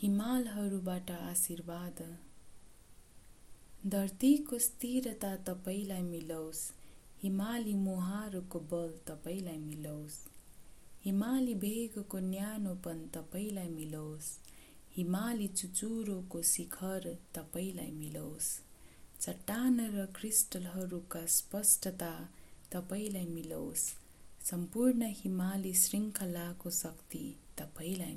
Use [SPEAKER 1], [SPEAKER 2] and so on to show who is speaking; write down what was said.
[SPEAKER 1] हिमालहरूबाट आशीर्वाद। धरतीको स्थिरता तपाईँलाई मिलोस्। हिमाली मुहारको बल तपाईँलाई मिलोस्। हिमाली भेगको न्यानोपन तपाईँलाई मिलोस्। हिमाली चुचुरोको शिखर तपाईँलाई मिलोस्। चट्टान र क्रिस्टलहरूका स्पष्टता तपाईँलाई मिलोस्। सम्पूर्ण हिमाली श्रृङ्खलाको शक्ति तपाईँलाई